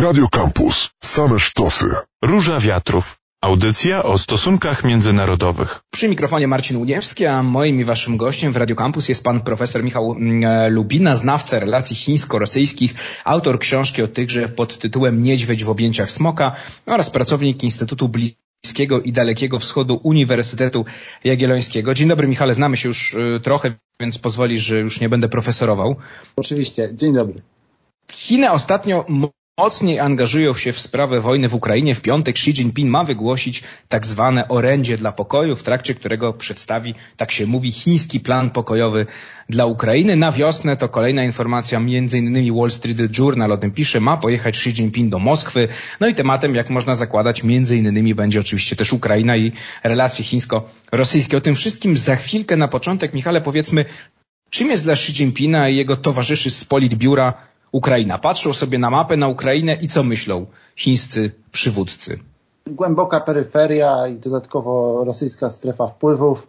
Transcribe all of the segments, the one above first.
Radio Campus. Same sztosy. Róża Wiatrów. Audycja o stosunkach międzynarodowych. Przy mikrofonie Marcin Uniewski, a moim i waszym gościem w Radio Campus jest pan profesor Michał mm, Lubina, znawca relacji chińsko-rosyjskich, autor książki o tychże pod tytułem Niedźwiedź w objęciach smoka oraz pracownik Instytutu Bliskiego i Dalekiego Wschodu Uniwersytetu Jagiellońskiego. Dzień dobry Michale, znamy się już y, trochę, więc pozwolisz, że już nie będę profesorował. Oczywiście, dzień dobry. Chiny ostatnio mocniej angażują się w sprawę wojny w Ukrainie. W piątek Xi Jinping ma wygłosić tak zwane orędzie dla pokoju, w trakcie którego przedstawi, tak się mówi, chiński plan pokojowy dla Ukrainy. Na wiosnę to kolejna informacja, między innymi Wall Street Journal o tym pisze, ma pojechać Xi Jinping do Moskwy. No i tematem, jak można zakładać, między innymi będzie oczywiście też Ukraina i relacje chińsko-rosyjskie. O tym wszystkim za chwilkę na początek, Michale, powiedzmy, czym jest dla Xi Jinpinga i jego towarzyszy z Politbiura Ukraina. Patrzą sobie na mapę na Ukrainę i co myślą chińscy przywódcy? Głęboka peryferia i dodatkowo rosyjska strefa wpływów,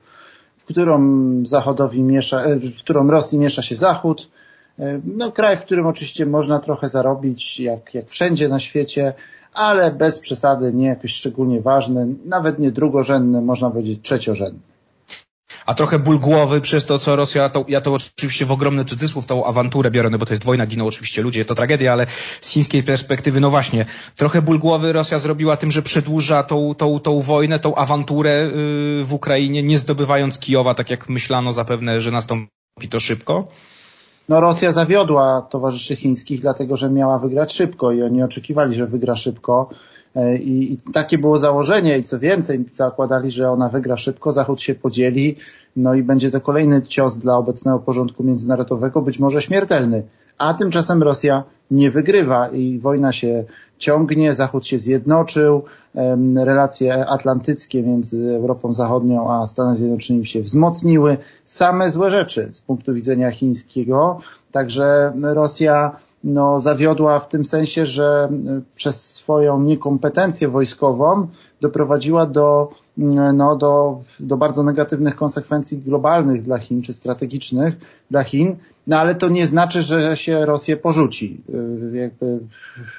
w którą Zachodowi miesza, e, w którą Rosji miesza się Zachód. E, no, kraj, w którym oczywiście można trochę zarobić, jak, jak wszędzie na świecie, ale bez przesady nie jakoś szczególnie ważny, nawet nie drugorzędny, można powiedzieć trzeciorzędny a trochę ból głowy przez to, co Rosja, to, ja to oczywiście w ogromny cudzysłów tą awanturę biorę, no bo to jest wojna, giną oczywiście ludzie, jest to tragedia, ale z chińskiej perspektywy, no właśnie, trochę ból głowy Rosja zrobiła tym, że przedłuża tą, tą, tą wojnę, tą awanturę yy, w Ukrainie, nie zdobywając Kijowa, tak jak myślano zapewne, że nastąpi to szybko. No Rosja zawiodła towarzyszy chińskich, dlatego że miała wygrać szybko i oni oczekiwali, że wygra szybko. E, I, I, takie było założenie i co więcej, zakładali, że ona wygra szybko, Zachód się podzieli, no i będzie to kolejny cios dla obecnego porządku międzynarodowego, być może śmiertelny. A tymczasem Rosja nie wygrywa i wojna się ciągnie, Zachód się zjednoczył, relacje atlantyckie między Europą Zachodnią a Stanami Zjednoczonymi się wzmocniły. Same złe rzeczy z punktu widzenia chińskiego. Także Rosja no, zawiodła w tym sensie, że przez swoją niekompetencję wojskową doprowadziła do, no, do, do bardzo negatywnych konsekwencji globalnych dla Chin, czy strategicznych dla Chin, no ale to nie znaczy, że się Rosję porzuci. E, jakby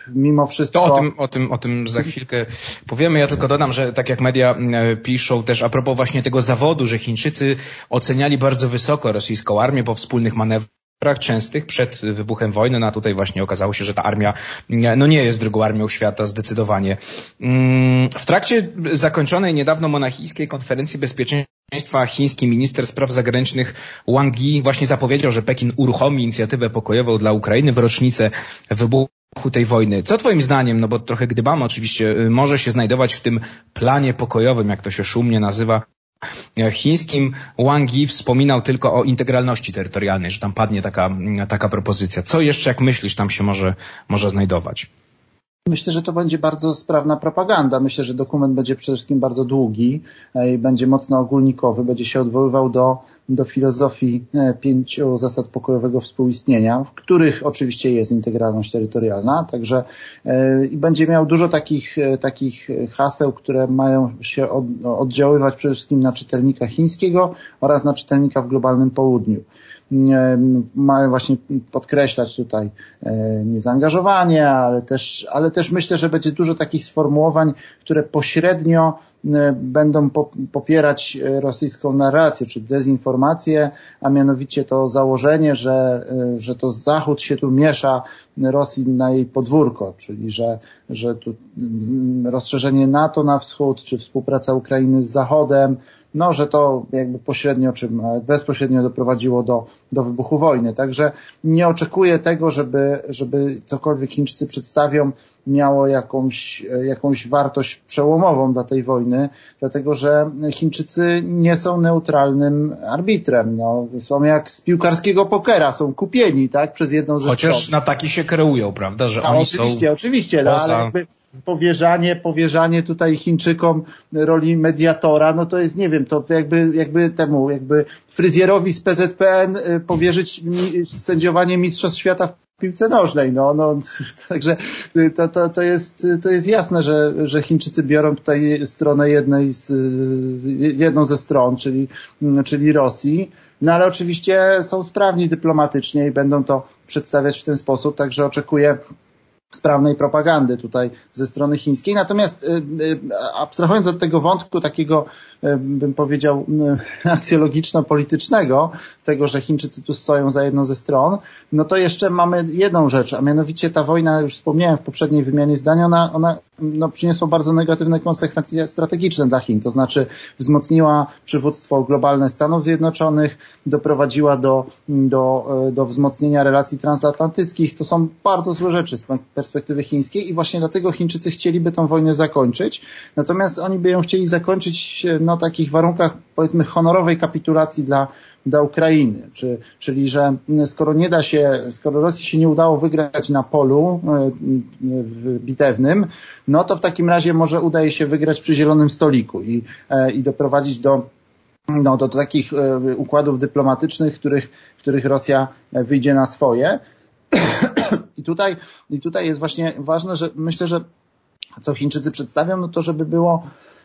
mimo wszystko. To o tym, o tym, o tym za chwilkę powiemy. Ja tylko dodam, że tak jak media piszą też a propos właśnie tego zawodu, że Chińczycy oceniali bardzo wysoko rosyjską armię po wspólnych manewrach częstych przed wybuchem wojny, no a tutaj właśnie okazało się, że ta armia no nie jest drugą armią świata zdecydowanie. Mm, w trakcie zakończonej niedawno monachijskiej konferencji bezpieczeństwa chiński minister spraw zagranicznych Wang Yi właśnie zapowiedział, że Pekin uruchomi inicjatywę pokojową dla Ukrainy w rocznicę wybuchu tej wojny. Co twoim zdaniem, no bo trochę gdybamy oczywiście, może się znajdować w tym planie pokojowym, jak to się szumnie nazywa, chińskim Wang Yi wspominał tylko o integralności terytorialnej, że tam padnie taka, taka propozycja. Co jeszcze, jak myślisz, tam się może, może znajdować? Myślę, że to będzie bardzo sprawna propaganda. Myślę, że dokument będzie przede wszystkim bardzo długi i będzie mocno ogólnikowy, będzie się odwoływał do do filozofii e, pięciu zasad pokojowego współistnienia, w których oczywiście jest integralność terytorialna, także e, i będzie miał dużo takich, e, takich haseł, które mają się od, oddziaływać przede wszystkim na czytelnika chińskiego oraz na czytelnika w globalnym południu. Mają właśnie podkreślać tutaj niezaangażowanie, ale też, ale też myślę, że będzie dużo takich sformułowań, które pośrednio będą popierać e, rosyjską narrację, czy dezinformację, a mianowicie to założenie, że, e, że to Zachód się tu miesza Rosji na jej podwórko, czyli że, że tu rozszerzenie NATO na wschód, czy współpraca Ukrainy z Zachodem, no, że to jakby pośrednio czy bezpośrednio doprowadziło do, do wybuchu wojny. Także nie oczekuję tego, żeby, żeby cokolwiek Chińczycy przedstawią miało jakąś, jakąś wartość przełomową dla tej wojny, dlatego że Chińczycy nie są neutralnym arbitrem. No, są jak z piłkarskiego pokera, są kupieni tak, przez jedną ze Chociaż na taki się kreują, prawda, że A, oni oczywiście, są Oczywiście, no, ale jakby powierzanie, powierzanie tutaj Chińczykom roli mediatora, no to jest, nie wiem, to jakby, jakby temu, jakby fryzjerowi z PZPN y, powierzyć sędziowanie Mistrzostw Świata w piłce nożnej. No, no, także to, to, to, jest, to jest jasne, że, że Chińczycy biorą tutaj stronę jednej z, jedną ze stron, czyli, czyli Rosji. No ale oczywiście są sprawni dyplomatycznie i będą to przedstawiać w ten sposób, także oczekuję sprawnej propagandy tutaj ze strony chińskiej. Natomiast abstrahując od tego wątku takiego bym powiedział, aksjologiczno-politycznego, tego, że Chińczycy tu stoją za jedną ze stron, no to jeszcze mamy jedną rzecz, a mianowicie ta wojna, już wspomniałem w poprzedniej wymianie zdań, ona, ona no, przyniosła bardzo negatywne konsekwencje strategiczne dla Chin, to znaczy wzmocniła przywództwo globalne Stanów Zjednoczonych, doprowadziła do, do, do wzmocnienia relacji transatlantyckich. To są bardzo złe rzeczy z perspektywy chińskiej i właśnie dlatego Chińczycy chcieliby tę wojnę zakończyć, natomiast oni by ją chcieli zakończyć no, takich warunkach powiedzmy honorowej kapitulacji dla, dla Ukrainy, czy, czyli że skoro nie da się, skoro Rosji się nie udało wygrać na polu e, bitewnym, no to w takim razie może udaje się wygrać przy zielonym stoliku i, e, i doprowadzić do no, do, takich e, układów dyplomatycznych, których, których Rosja wyjdzie na swoje. I tutaj, I tutaj jest właśnie ważne, że myślę, że co Chińczycy przedstawią, no to żeby było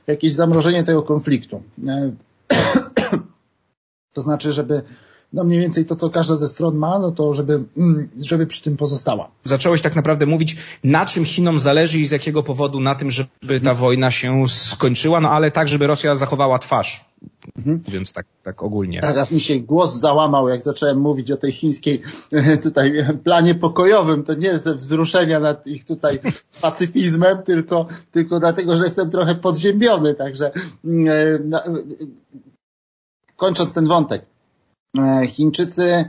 jakieś zamrożenie tego konfliktu. E, to znaczy, żeby no mniej więcej to, co każda ze stron ma, no to żeby, mm, żeby przy tym pozostała. Zacząłeś tak naprawdę mówić, na czym Chinom zależy i z jakiego powodu na tym, żeby ta wojna się skończyła, no ale tak, żeby Rosja zachowała twarz. Mhm. Mówiąc tak, tak ogólnie. Teraz mi się głos załamał, jak zacząłem mówić o tej chińskiej tutaj planie pokojowym. To nie ze wzruszenia nad ich tutaj pacyfizmem, tylko, tylko dlatego, że jestem trochę podziębiony. Także mm, e, kończąc ten wątek. E, Chińczycy e,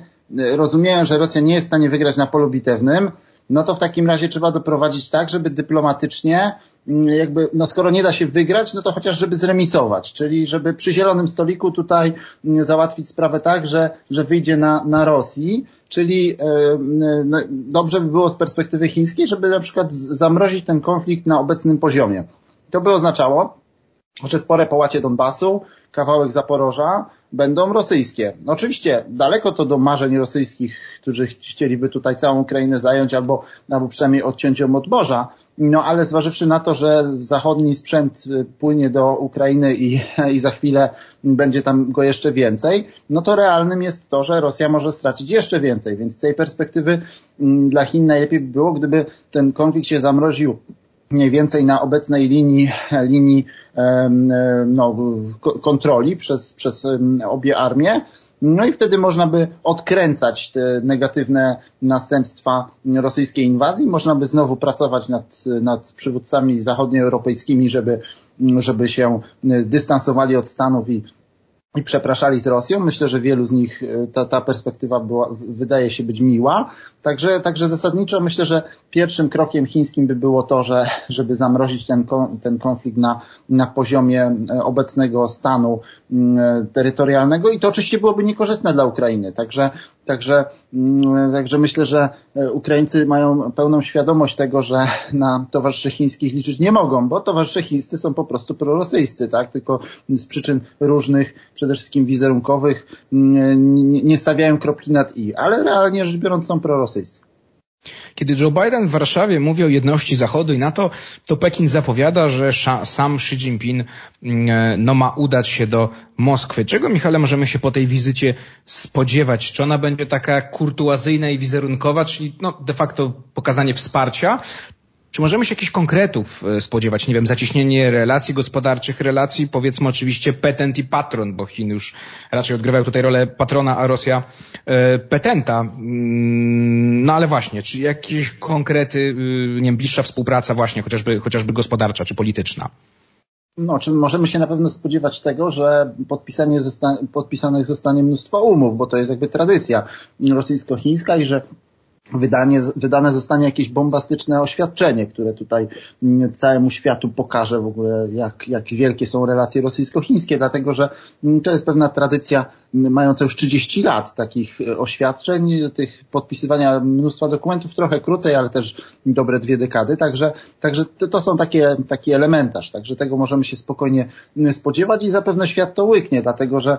rozumieją, że Rosja nie jest w stanie wygrać na polu bitewnym, no to w takim razie trzeba doprowadzić tak, żeby dyplomatycznie, mm, jakby, no skoro nie da się wygrać, no to chociaż żeby zremisować, czyli żeby przy zielonym stoliku tutaj mm, załatwić sprawę tak, że, że wyjdzie na, na Rosji, czyli e, no, dobrze by było z perspektywy chińskiej, żeby na przykład zamrozić ten konflikt na obecnym poziomie. To by oznaczało, że spore połacie Donbasu, kawałek Zaporoża będą rosyjskie. Oczywiście daleko to do marzeń rosyjskich, którzy chcieliby tutaj całą Ukrainę zająć albo, albo przynajmniej odciąć ją od morza, no ale zważywszy na to, że zachodni sprzęt y, płynie do Ukrainy i, i za chwilę będzie tam go jeszcze więcej, no to realnym jest to, że Rosja może stracić jeszcze więcej. Więc z tej perspektywy mm, dla Chin najlepiej by było, gdyby ten konflikt się zamroził mniej więcej na obecnej linii, linii no, kontroli przez, przez obie armie. No i wtedy można by odkręcać te negatywne następstwa rosyjskiej inwazji. Można by znowu pracować nad, nad przywódcami zachodnioeuropejskimi, żeby, żeby się dystansowali od Stanów i i przepraszali z Rosją. Myślę, że wielu z nich e, ta, ta perspektywa była, wydaje się być miła. Także, także zasadniczo myślę, że pierwszym krokiem chińskim by było to, że, żeby zamrozić ten, ten konflikt na, na poziomie e, obecnego stanu e, terytorialnego i to oczywiście byłoby niekorzystne dla Ukrainy. Także, także, także myślę, że Ukraińcy mają pełną świadomość tego, że na towarzyszy chińskich liczyć nie mogą, bo towarzysze chińscy są po prostu prorosyjscy, tak? Tylko z przyczyn różnych, przede wszystkim wizerunkowych, mm, nie stawiają kropki nad i, ale realnie rzecz biorąc są prorosyjscy. Kiedy Joe Biden w Warszawie mówi o jedności Zachodu i NATO, to Pekin zapowiada, że sam Xi Jinping mm, no, ma udać się do Moskwy. Czego, Michale, możemy się po tej wizycie spodziewać? Czy ona będzie taka kurtuazyjna i wizerunkowa, czyli no, de facto pokazanie wsparcia, czy możemy się jakichś konkretów e, spodziewać? Nie wiem, zacieśnienie relacji gospodarczych, relacji powiedzmy oczywiście petent i patron, bo Chiny już raczej odgrywają tutaj rolę patrona, a Rosja e, petenta. Mm, no ale właśnie, czy jakieś konkrety, y, nie wiem, bliższa współpraca właśnie, chociażby, chociażby gospodarcza czy polityczna? No, czy możemy się na pewno spodziewać tego, że podpisanie zosta podpisanych zostanie mnóstwo umów, bo to jest jakby tradycja rosyjsko-chińska i że wydanie, wydane zostanie jakieś bombastyczne oświadczenie, które tutaj mm, całemu światu pokaże w ogóle, jak, jak wielkie są relacje rosyjsko-chińskie, dlatego że mm, to jest pewna tradycja mm, mająca już 30 lat takich e, oświadczeń, tych podpisywania mnóstwa dokumentów, trochę krócej, ale też dobre dwie dekady, także, także to, są takie, taki elementarz, także tego możemy się spokojnie spodziewać i zapewne świat to łyknie, dlatego że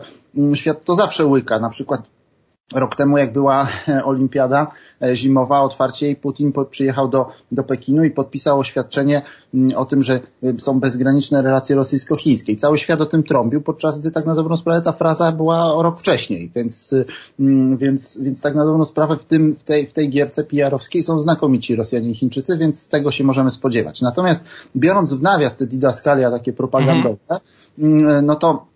świat to zawsze łyka, na przykład Rok temu, jak była olimpiada zimowa, otwarcie i Putin przyjechał do, do Pekinu i podpisał oświadczenie mm, o tym, że są bezgraniczne relacje rosyjsko-chińskie. I cały świat o tym trąbił, podczas gdy tak na dobrą sprawę ta fraza była o rok wcześniej. Więc, mm, więc, więc tak na dobrą sprawę w, tym, w, tej, w tej gierce PR-owskiej są znakomici Rosjanie i Chińczycy, więc z tego się możemy spodziewać. Natomiast biorąc w nawias te didaskalia takie propagandowe, mhm. no to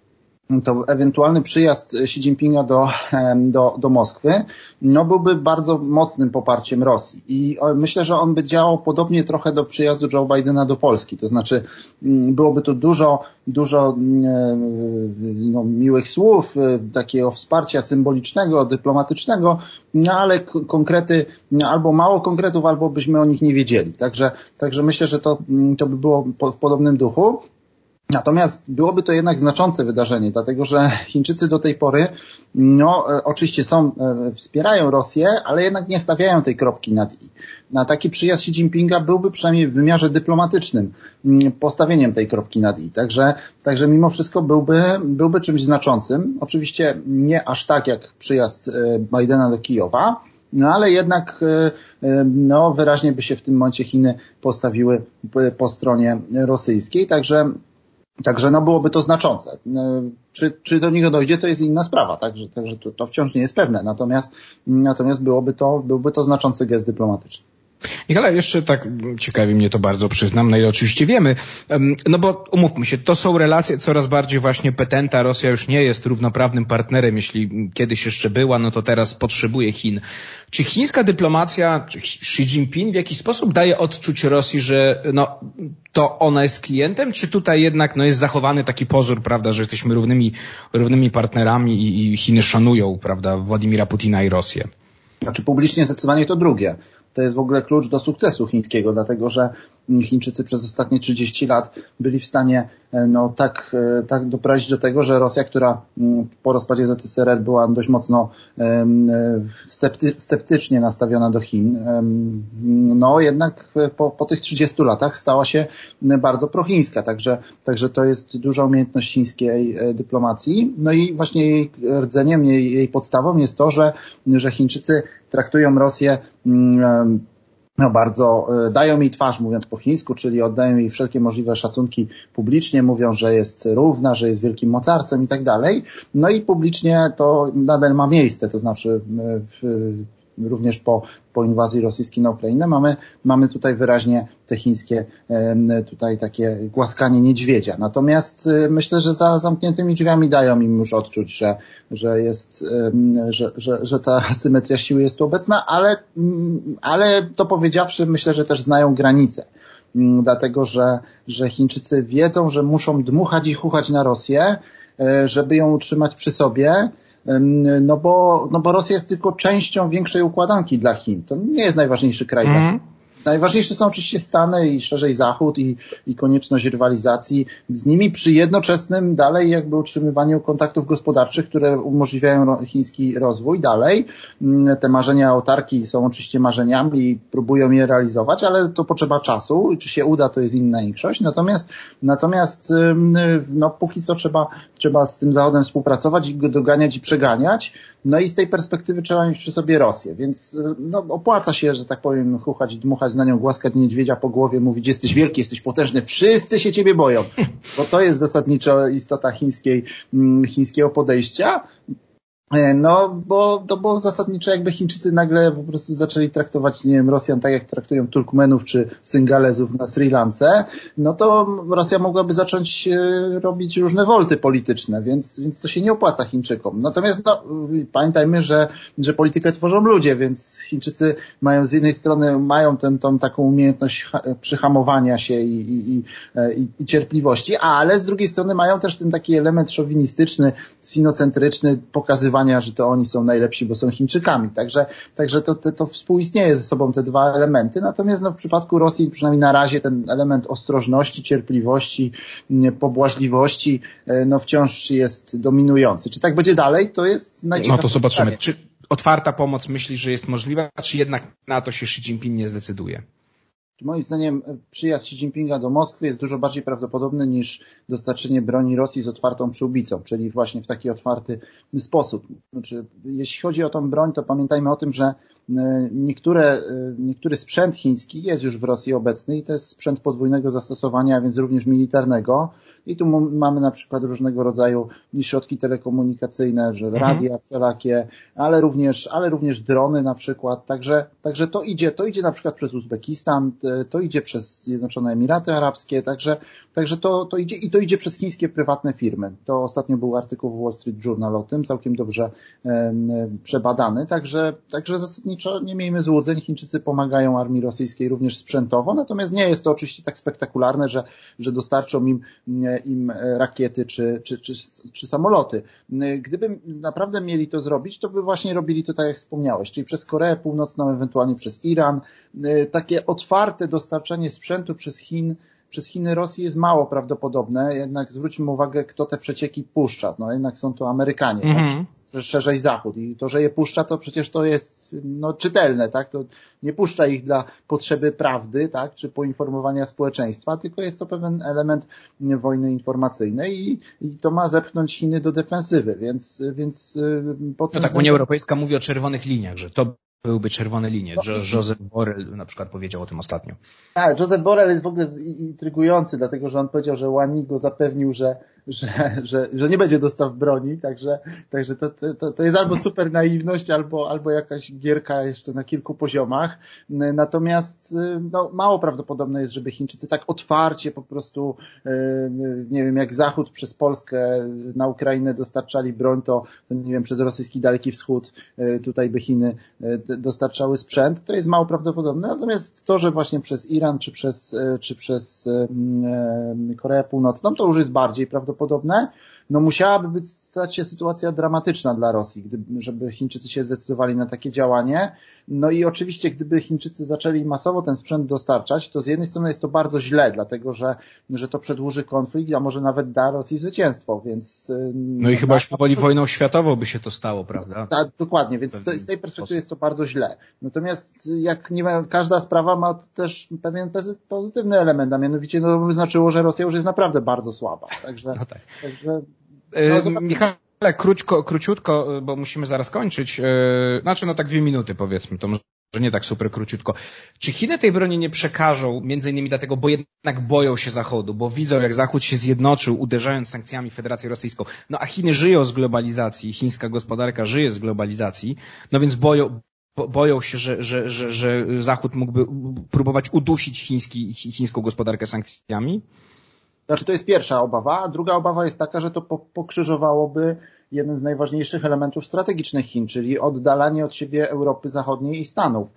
to ewentualny przyjazd Xi Jinpinga do, do, do Moskwy no byłby bardzo mocnym poparciem Rosji. I myślę, że on by działał podobnie trochę do przyjazdu Joe Bidena do Polski. To znaczy mm, byłoby tu dużo, dużo mm, no, miłych słów, e, takiego wsparcia symbolicznego, dyplomatycznego, no ale konkrety, no, albo mało konkretów, albo byśmy o nich nie wiedzieli. Także, także myślę, że to, mm, to by było w podobnym duchu. Natomiast byłoby to jednak znaczące wydarzenie, dlatego że Chińczycy do tej pory, no e, oczywiście są, e, wspierają Rosję, ale jednak nie stawiają tej kropki nad i. Na taki przyjazd Xi Jinpinga byłby przynajmniej w wymiarze dyplomatycznym mm, postawieniem tej kropki nad i. Także, także mimo wszystko byłby, byłby czymś znaczącym. Oczywiście nie aż tak jak przyjazd e, Bidena do Kijowa, no ale jednak no, wyraźnie by się w tym momencie Chiny postawiły po stronie rosyjskiej. Także Także no byłoby to znaczące. E, czy, czy do niego dojdzie, to jest inna sprawa, także, także to, to wciąż nie jest pewne. Natomiast, natomiast byłoby to, byłby to znaczący gest dyplomatyczny. Michale, jeszcze tak ciekawi mnie to bardzo, przyznam, no i oczywiście wiemy, no bo umówmy się, to są relacje coraz bardziej właśnie petenta, Rosja już nie jest równoprawnym partnerem, jeśli kiedyś jeszcze była, no to teraz potrzebuje Chin. Czy chińska dyplomacja, czy Xi Jinping w jakiś sposób daje odczuć Rosji, że no, to ona jest klientem, czy tutaj jednak no, jest zachowany taki pozór, prawda, że jesteśmy równymi, równymi partnerami i, i Chiny szanują, prawda, Władimira Putina i Rosję? Znaczy publicznie zdecydowanie to drugie to jest w ogóle klucz do sukcesu chińskiego, dlatego że Chińczycy przez ostatnie 30 lat byli w stanie e, no, tak, e, tak doprowadzić do tego, że Rosja, która mm, po rozpadzie ZSRR była dość mocno e, scepty, sceptycznie nastawiona do Chin, no jednak po, po tych 30 latach stała się bardzo prochińska, także, także to jest duża umiejętność chińskiej dyplomacji. No i właśnie jej rdzeniem, jej, jej podstawą jest to, że, że Chińczycy traktują Rosję no bardzo e, dają jej twarz, mówiąc po chińsku, czyli oddają jej wszelkie możliwe szacunki publicznie, mówią, że jest równa, że jest wielkim mocarstwem i tak dalej. No i publicznie to nadal ma miejsce, to znaczy w, również po, po inwazji rosyjskiej na Ukrainę, mamy, mamy tutaj wyraźnie te chińskie tutaj takie głaskanie niedźwiedzia. Natomiast e, myślę, że za zamkniętymi drzwiami dają im już odczuć, że, że jest, że, że, że ta symetria siły jest tu obecna, ale, mm, ale to powiedziawszy, myślę, że też znają granice. Mm, dlatego że, że Chińczycy wiedzą, że muszą dmuchać i chuchać na Rosję, e, żeby ją utrzymać przy sobie, no bo, no bo Rosja jest tylko częścią większej układanki dla Chin. To nie jest najważniejszy kraj mm. Najważniejsze są oczywiście Stany i szerzej Zachód i, i konieczność rywalizacji z nimi przy jednoczesnym dalej jakby utrzymywaniu kontaktów gospodarczych, które umożliwiają chiński rozwój dalej. Mm, te marzenia autarki są oczywiście marzeniami i próbują je realizować, ale to potrzeba czasu. Czy się uda, to jest inna większość. Natomiast, natomiast no póki co trzeba, trzeba z tym Zachodem współpracować i go doganiać i przeganiać. No i z tej perspektywy trzeba mieć przy sobie Rosję, więc no, opłaca się, że tak powiem, chuchać, dmuchać na nią, głaskać niedźwiedzia po głowie, mówić jesteś wielki, jesteś potężny, wszyscy się ciebie boją. Bo to jest zasadniczo istota chińskiej, mm, chińskiego podejścia. E, no, bo, było zasadniczo jakby Chińczycy nagle po prostu zaczęli traktować, nie wiem, Rosjan tak jak traktują Turkmenów czy Syngalezów na Sri Lance, no to Rosja mogłaby zacząć e, robić różne wolty polityczne, więc, więc to się nie opłaca Chińczykom. Natomiast no, pamiętajmy, że, że politykę tworzą ludzie, więc Chińczycy mają z jednej strony mają tę tą taką umiejętność przyhamowania się i, i, i, e, i cierpliwości, ale z drugiej strony mają też ten taki element szowinistyczny, sinocentryczny, pokazywania że to oni są najlepsi, bo są Chińczykami. Także, także to, to, to współistnieje ze sobą te dwa elementy. Natomiast no, w przypadku Rosji przynajmniej na razie ten element ostrożności, cierpliwości, pobłażliwości e, no, wciąż jest dominujący. Czy tak będzie dalej? To jest najciekawsze. No to zobaczymy. Czy otwarta pomoc myślisz, że jest możliwa, czy jednak na to się Xi Jinping nie zdecyduje? Moim zdaniem przyjazd Xi Jinpinga do Moskwy jest dużo bardziej prawdopodobny niż dostarczenie broni Rosji z otwartą przyłbicą, czyli właśnie w taki otwarty sposób. Znaczy, jeśli chodzi o tą broń, to pamiętajmy o tym, że e, niektóre, e, niektóry sprzęt chiński jest już w Rosji obecny i to jest sprzęt podwójnego zastosowania, a więc również militarnego. I tu mamy na przykład różnego rodzaju środki telekomunikacyjne, że mhm. radia wszelakie, ale również, ale również drony na przykład. Także, także to idzie, to idzie na przykład przez Uzbekistan, to idzie przez Zjednoczone Emiraty Arabskie, także, także to, to idzie i to idzie przez chińskie prywatne firmy. To ostatnio był artykuł w Wall Street Journal o tym, całkiem dobrze um, przebadany, także, także zasadniczo nie miejmy złudzeń, Chińczycy pomagają armii rosyjskiej również sprzętowo, natomiast nie jest to oczywiście tak spektakularne, że, że dostarczą im im e, rakiety czy, czy, czy, czy samoloty. Gdyby naprawdę mieli to zrobić, to by właśnie robili to tak jak wspomniałeś, czyli przez Koreę Północną, ewentualnie przez Iran. Takie otwarte dostarczanie sprzętu przez Chin przez Chiny Rosji jest mało prawdopodobne, jednak zwróćmy uwagę, kto te przecieki puszcza. No jednak są to Amerykanie, mm -hmm. tak? szerzej Zachód. I to, że je puszcza, to przecież to jest no, czytelne, tak? To nie puszcza ich dla potrzeby prawdy, tak? Czy poinformowania społeczeństwa, tylko jest to pewien element wojny informacyjnej i, i to ma zepchnąć Chiny do defensywy, więc, więc y, No tak, Unia Europejska mówi o czerwonych liniach, że to byłyby czerwone linie. Jo Joseph Borrell na przykład powiedział o tym ostatnio. Tak, Joseph Borrell jest w ogóle intrygujący, dlatego że on powiedział, że Łani go zapewnił, że że, że, że nie będzie dostaw broni, także, także to, to, to jest albo super naiwność, albo, albo jakaś gierka jeszcze na kilku poziomach. Natomiast no, mało prawdopodobne jest, żeby Chińczycy tak otwarcie po prostu, nie wiem, jak Zachód przez Polskę na Ukrainę dostarczali broń, to nie wiem, przez rosyjski Daleki Wschód tutaj by Chiny dostarczały sprzęt, to jest mało prawdopodobne. Natomiast to, że właśnie przez Iran czy przez, czy przez Koreę Północną, to już jest bardziej prawdopodobne prawdopodobne, no musiałaby być stać się sytuacja dramatyczna dla Rosji, gdyby, żeby Chińczycy się zdecydowali na takie działanie. No i oczywiście, gdyby Chińczycy zaczęli masowo ten sprzęt dostarczać, to z jednej strony jest to bardzo źle, dlatego że, że to przedłuży konflikt, a może nawet da Rosji zwycięstwo, więc... No i chyba już powoli wojną światową by się to stało, prawda? Tak, dokładnie, więc to, z tej perspektywy jest to bardzo źle. Natomiast jak nie ma, każda sprawa ma też pewien pozytywny element, a mianowicie no, by znaczyło, że Rosja już jest naprawdę bardzo słaba. Także, no tak. także no, Michale, króćko, króciutko, bo musimy zaraz kończyć. Yy, znaczy, no tak dwie minuty powiedzmy, to może nie tak super króciutko. Czy Chiny tej broni nie przekażą, między innymi dlatego, bo jednak boją się Zachodu, bo widzą, jak Zachód się zjednoczył, uderzając sankcjami Federację Rosyjską. No a Chiny żyją z globalizacji, chińska gospodarka żyje z globalizacji, no więc boją, boją się, że, że, że, że Zachód mógłby próbować udusić chiński, chińską gospodarkę sankcjami? Znaczy to jest pierwsza obawa, a druga obawa jest taka, że to pokrzyżowałoby jeden z najważniejszych elementów strategicznych Chin, czyli oddalanie od siebie Europy Zachodniej i Stanów.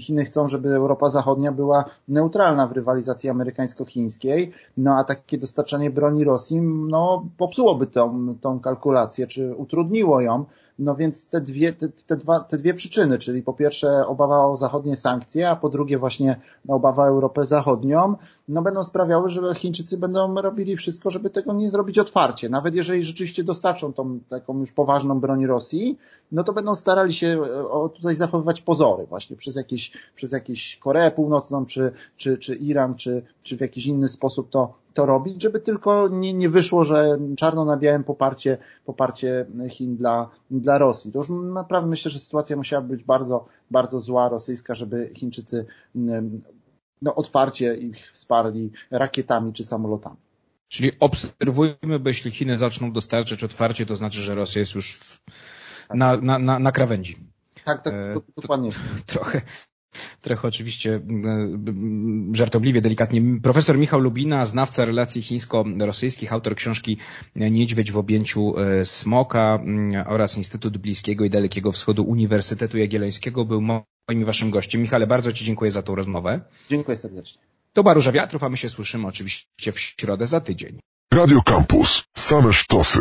Chiny chcą, żeby Europa Zachodnia była neutralna w rywalizacji amerykańsko-chińskiej, no a takie dostarczanie broni Rosji, no popsułoby tą, tą kalkulację, czy utrudniło ją. No więc te dwie, te, te, dwa, te dwie przyczyny, czyli po pierwsze obawa o zachodnie sankcje, a po drugie właśnie obawa o Europę Zachodnią, no będą sprawiały, że Chińczycy będą robili wszystko, żeby tego nie zrobić otwarcie. Nawet jeżeli rzeczywiście dostarczą tą taką już poważną broń Rosji, no to będą starali się e, tutaj zachowywać pozory właśnie przez jakieś, przez jakieś Koreę Północną, czy, czy, czy Iran, czy, czy w jakiś inny sposób to, to robić, żeby tylko nie, nie wyszło, że czarno na białym poparcie, poparcie Chin dla, dla Rosji. To już naprawdę myślę, że sytuacja musiała być bardzo, bardzo zła rosyjska, żeby Chińczycy no, otwarcie ich wsparli rakietami czy samolotami. Czyli obserwujmy, bo jeśli Chiny zaczną dostarczać otwarcie, to znaczy, że Rosja jest już w, na, na, na, na krawędzi. Tak, tak, e, dokładnie. Trochę, trochę oczywiście żartobliwie, delikatnie. Profesor Michał Lubina, znawca relacji chińsko-rosyjskich, autor książki Niedźwiedź w objęciu e, smoka oraz Instytut Bliskiego i Dalekiego Wschodu Uniwersytetu Jagiellońskiego był moim waszym gościem. Michale, bardzo Ci dziękuję za tą rozmowę. Dziękuję serdecznie. To Baruża Wiatrów, a my się słyszymy oczywiście w środę za tydzień. Radio Campus. Same sztosy.